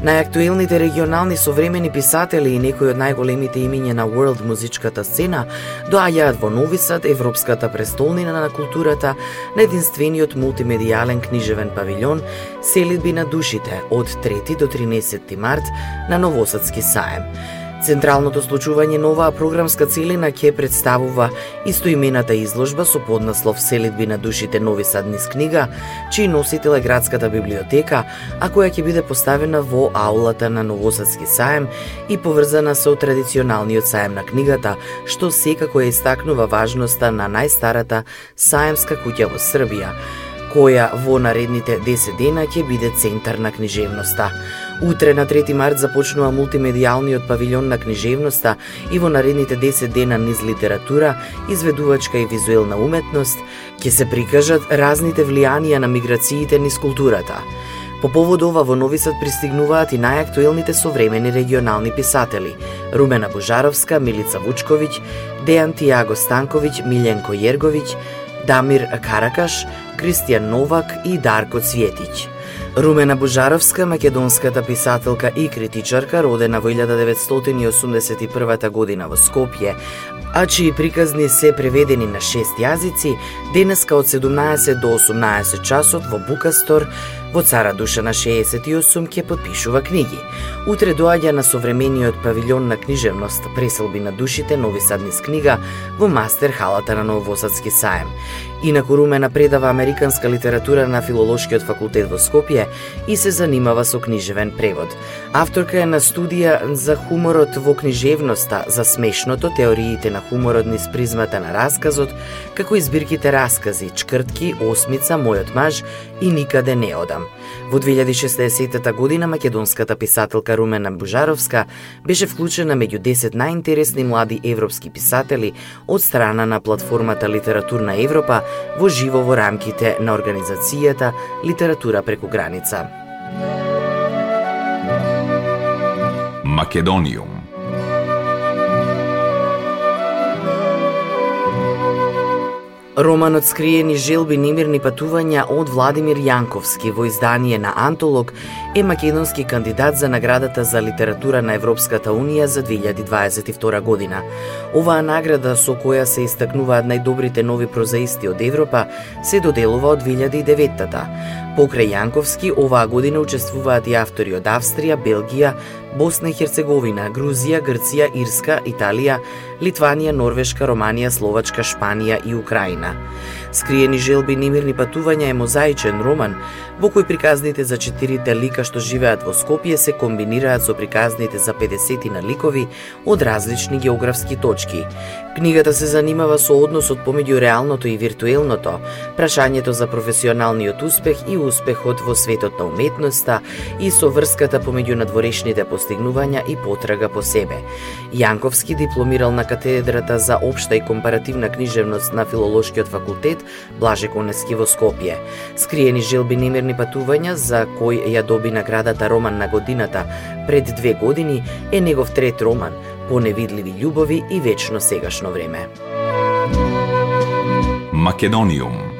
Најактуелните регионални современи писатели и некои од најголемите имиња на world музичката сцена доаѓаат во Нови Сад, европската престолнина на културата, на единствениот мултимедијален книжевен павилјон Селидби на душите од 3 до 13 март на Новосадски саем. Централното случување на оваа програмска целина ќе представува истоимената изложба со поднаслов Селидби на душите. Нови Сад низ книга, чиј носител е градската библиотека, а која ќе биде поставена во аулата на Новосадски саем и поврзана со традиционалниот саем на книгата, што секако ја истакнува важноста на најстарата саемска куќа во Србија, која во наредните 10 дена ќе биде центар на книжевноста. Утре на 3 март започнува мултимедијалниот павилјон на книжевноста и во наредните 10 дена низ литература, изведувачка и визуелна уметност ќе се прикажат разните влијанија на миграциите низ културата. По повод ова во Нови Сад пристигнуваат и најактуелните современи регионални писатели Румена Божаровска, Милица Вучковиќ, Дејан Тиаго Станковиќ, Милјенко Јерговиќ, Дамир Каракаш, Кристијан Новак и Дарко Цвјетиќ. Румена Бужаровска, македонската писателка и критичарка, родена во 1981 година во Скопје, а чии приказни се преведени на шест јазици, денеска од 17 до 18 часот во Букастор, во Цара Душа на 68 ќе подпишува книги. Утре доаѓа на современиот павилјон на книжевност Преселби на душите Нови Саднис книга во Мастер халата на Новосадски саем. Инаку Румена предава американска литература на Филолошкиот факултет во Скопје и се занимава со книжевен превод. Авторка е на студија за хуморот во книжевноста, за смешното, теориите на хуморот низ призмата на расказот, како и збирките раскази, чкртки, осмица, Мојот маж и Никаде не одам. Во 2016 година македонската писателка Румена Бужаровска беше вклучена меѓу 10 најинтересни млади европски писатели од страна на платформата Литературна Европа во живо во рамките на организацијата Литература преку граница. Македониум Романот Скриени желби немирни патувања од Владимир Јанковски во издание на Антолог е македонски кандидат за наградата за литература на Европската Унија за 2022 година. Оваа награда со која се истакнуваат најдобрите нови прозаисти од Европа се доделува од 2009-та. Покрај Јанковски, оваа година учествуваат и автори од Австрија, Белгија, Босна и Херцеговина, Грузија, Грција, Ирска, Италија, Литванија, Норвешка, Романија, Словачка, Шпанија и Украина. Скриени желби немирни патувања е мозаичен роман во кој приказните за четирите лика што живеат во Скопје се комбинираат со приказните за 50 на ликови од различни географски точки. Книгата се занимава со односот помеѓу реалното и виртуелното, прашањето за професионалниот успех и успехот во светот на уметноста и со врската помеѓу надворешните постигнувања и потрага по себе. Јанковски дипломирал на катедрата за општа и компаративна книжевност на Филолошкиот факултет Блаже Конецки во Скопје. Скриени желби немирни патувања за кој ја доби наградата Роман на годината пред две години е негов трет роман по невидливи љубови и вечно сегашно време. Македониум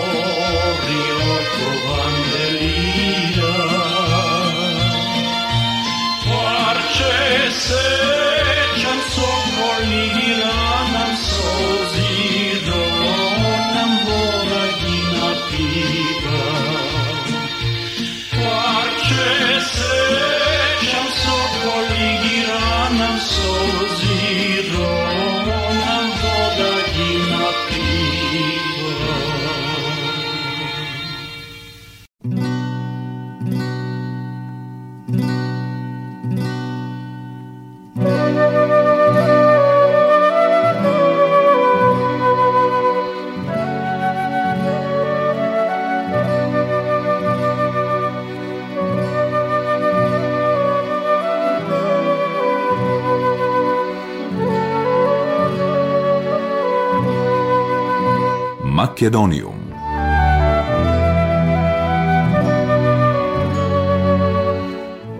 Македониум.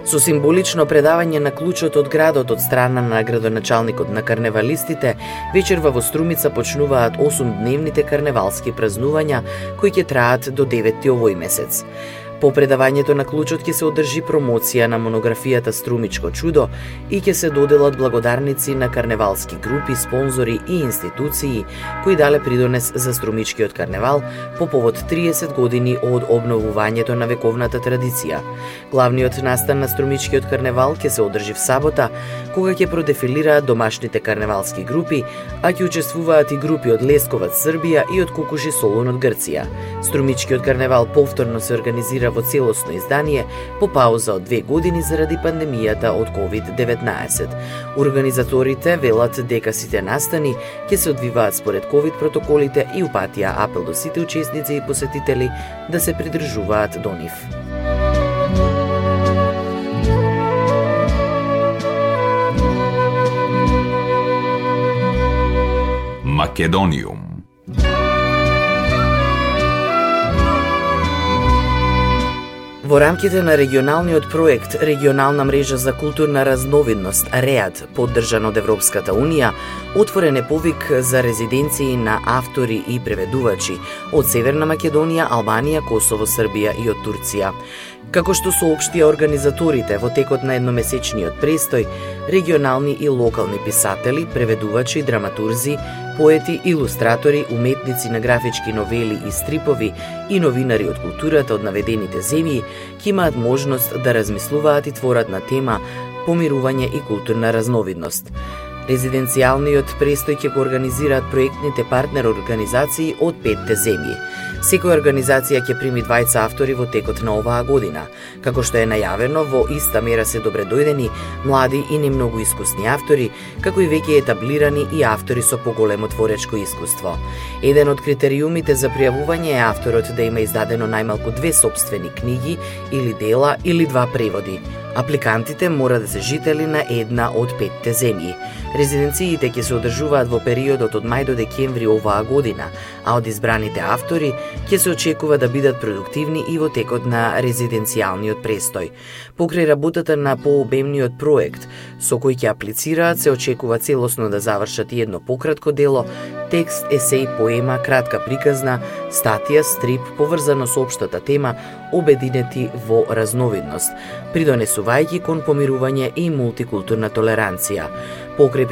Со символично предавање на клучот од градот од страна на градоначалникот на карневалистите, вечерва во Струмица почнуваат 8-дневните карневалски празнувања кои ќе траат до 9 овој месец. По предавањето на клучот ќе се одржи промоција на монографијата Струмичко чудо и ќе се доделат благодарници на карневалски групи, спонзори и институции кои дале придонес за Струмичкиот карневал по повод 30 години од обновувањето на вековната традиција. Главниот настан на Струмичкиот карневал ќе се одржи в сабота, кога ќе продефилираат домашните карневалски групи, а ќе учествуваат и групи од Лесковац, Србија и од Кукуши Солун од Грција. Струмичкиот карневал повторно се организира во целосно издание по пауза од две години заради пандемијата од COVID-19. Организаторите велат дека сите настани ќе се одвиваат според COVID протоколите и упатија апел до сите учесници и посетители да се придржуваат до нив. Македониум Во рамките на регионалниот проект Регионална мрежа за културна разновидност РЕАД, поддржан од Европската Унија, отворен е повик за резиденции на автори и преведувачи од Северна Македонија, Албанија, Косово, Србија и од Турција. Како што соопштија организаторите во текот на едномесечниот престој, регионални и локални писатели, преведувачи, драматурзи, поети, илустратори, уметници на графички новели и стрипови и новинари од културата од наведените земји ќе имаат можност да размислуваат и творат на тема помирување и културна разновидност. Резиденцијалниот престој ќе го организираат проектните партнер организации од петте земји. Секоја организација ќе прими двајца автори во текот на оваа година. Како што е најавено, во иста мера се добредојдени млади и немногу искусни автори, како и веќе етаблирани и автори со поголемо творечко искуство. Еден од критериумите за пријавување е авторот да има издадено најмалку две собствени книги или дела или два преводи. Апликантите мора да се жители на една од петте земји. Резиденциите ќе се одржуваат во периодот од мај до декември оваа година, а од избраните автори ќе се очекува да бидат продуктивни и во текот на резиденцијалниот престој. Покрај работата на пообемниот проект, со кој ќе аплицираат, се очекува целосно да завршат и едно пократко дело, текст, есеј, поема, кратка приказна, статија, стрип, поврзано со општата тема, обединети во разновидност, придонесувајќи кон помирување и мултикултурна толеранција. Покрај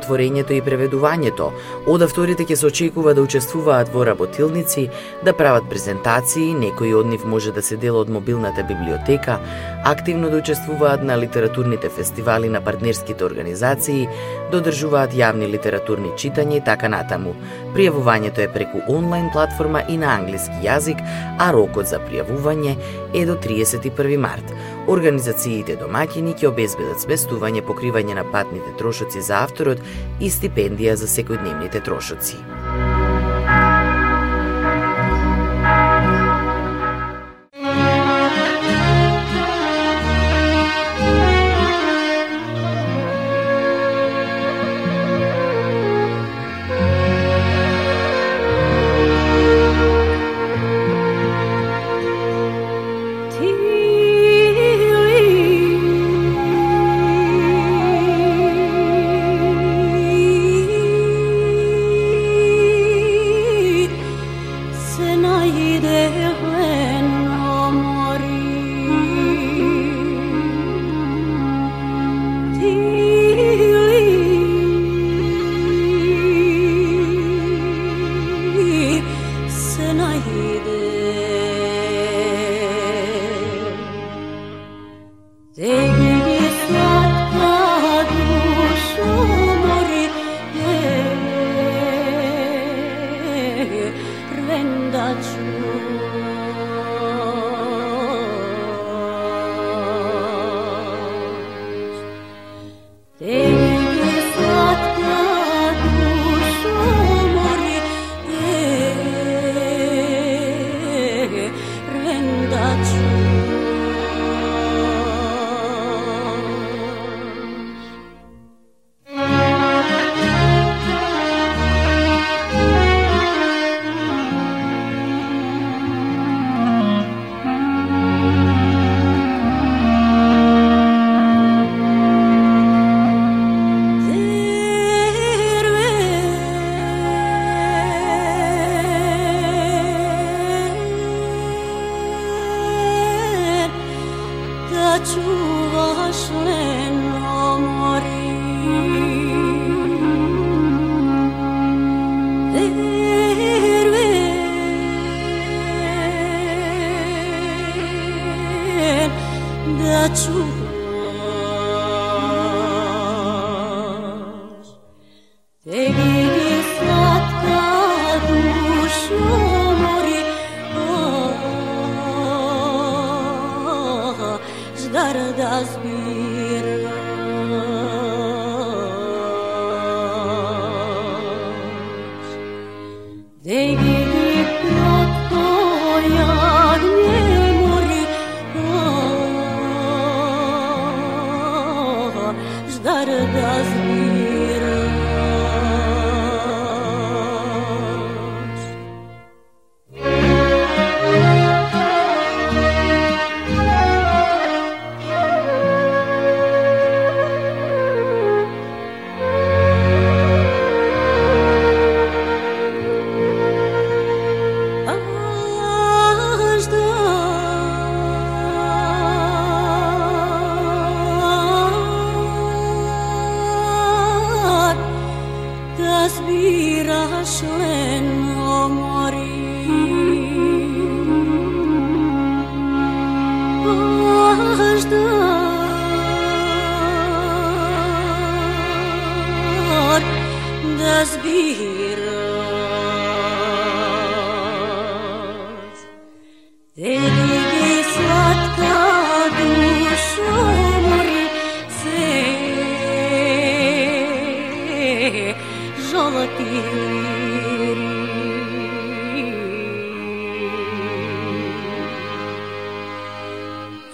творењето и преведувањето, од авторите ќе се очекува да учествуваат во работилници, да прават презентации, некои од нив може да се дел од мобилната библиотека, активно да учествуваат на литературните фестивали на партнерските организации, да одржуваат јавни литературни читања и така натаму. Пријавувањето е преку онлайн платформа и на англиски јазик, а рокот за пријавување е до 31 март. Организациите домаќини ќе обезбедат сместување, покривање на патните трошоци за авторот и стипендија за секојдневните трошоци. And the truth.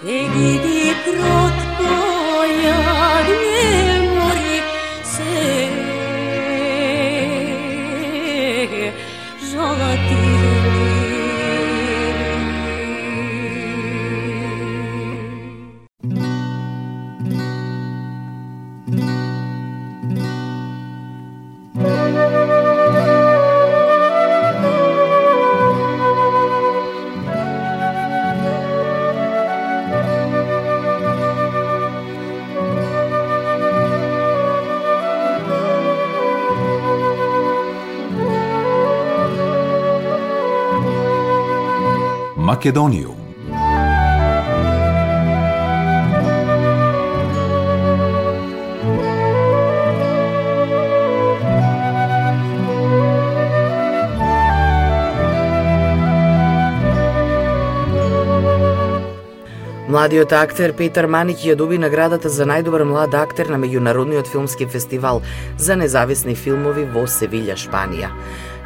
e guidi pro Македониум. Младиот актер Петар Маник ја доби наградата за најдобар млад актер на меѓународниот филмски фестивал за независни филмови во Севилја, Шпанија.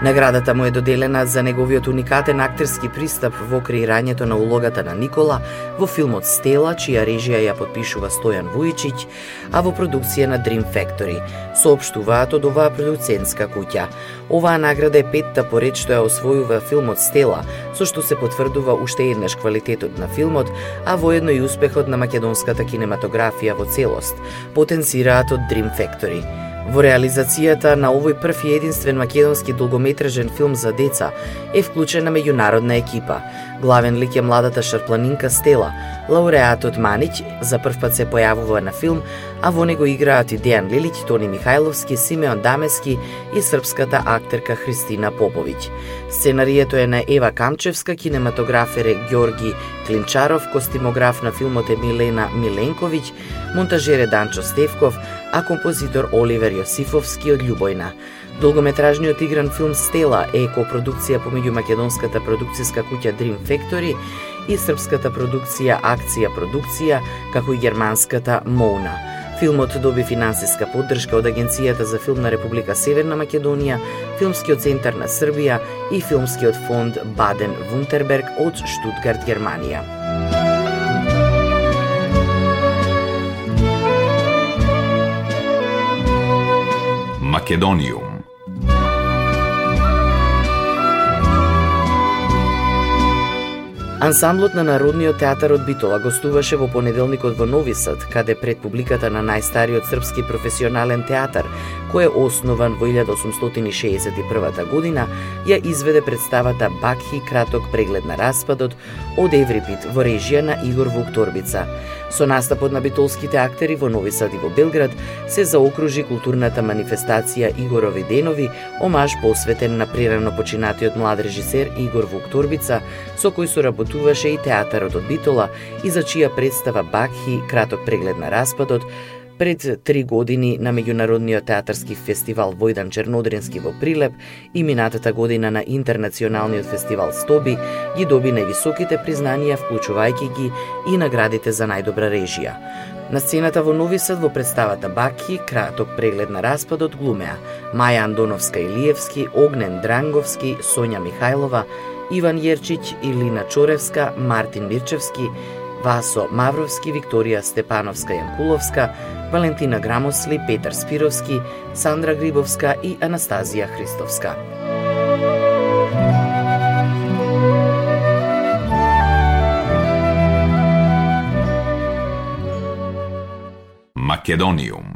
Наградата му е доделена за неговиот уникатен актерски пристап во креирањето на улогата на Никола во филмот Стела, чија режија ја подпишува Стојан Вујчиќ, а во продукција на Dream Factory, соопштуваат од оваа продуцентска куќа. Оваа награда е петта поред што ја освојува филмот Стела, со што се потврдува уште еднаш квалитетот на филмот, а воедно и успехот на македонската кинематографија во целост, потенцираат од Dream Factory. Во реализацијата на овој прв и единствен македонски долгометражен филм за деца е вклучена меѓународна екипа. Главен лик е младата шарпланинка Стела. Лауреатот Манич за прв пат се појавува на филм, а во него играат и Дејан Лилиќ, Тони Михајловски, Симеон Дамески и српската актерка Христина Поповиќ. Сценарието е на Ева Камчевска, кинематографер е Ѓорги Клинчаров, костимограф на филмот е Милена Миленковиќ, монтажер е Данчо Стевков, а композитор Оливер Јосифовски од Љубојна. Долгометражниот игран филм Стела е копродукција помеѓу македонската продукцијска куќа Dream Factory и српската продукција Акција продукција, како и германската Моуна. Филмот доби финансиска поддршка од Агенцијата за филм на Република Северна Македонија, Филмскиот центар на Србија и Филмскиот фонд Баден Вунтерберг од Штутгарт, Германија. Македониум Ансамблот на Народниот театар од Битола гостуваше во понеделникот во Нови Сад, каде пред публиката на најстариот српски професионален театар, кој е основан во 1861 година, ја изведе представата Бакхи краток преглед на распадот од Еврипит во режија на Игор Вукторбица. Со настапот на битолските актери во Нови Сад и во Белград се заокружи културната манифестација Игорови денови, омаж посветен на прерано починатиот млад режисер Игор Вукторбица, со кој соработуваше и театарот од Битола и за чија представа Бакхи, краток преглед на распадот, Пред три години на Меѓународниот театарски фестивал Војдан Чернодрински во Прилеп и минатата година на Интернационалниот фестивал Стоби ги доби највисоките признанија, вклучувајќи ги и наградите за најдобра режија. На сцената во Нови Сад во представата Баки, краток преглед на распадот глумеа Маја Андоновска Илиевски, Огнен Дранговски, Сонја Михајлова, Иван Јерчиќ, Илина Чоревска, Мартин Мирчевски, Васо Мавровски, Викторија Степановска Јанкуловска, Валентина Грамосли, Петар Спировски, Сандра Грибовска и Анастазија Христовска. Македониум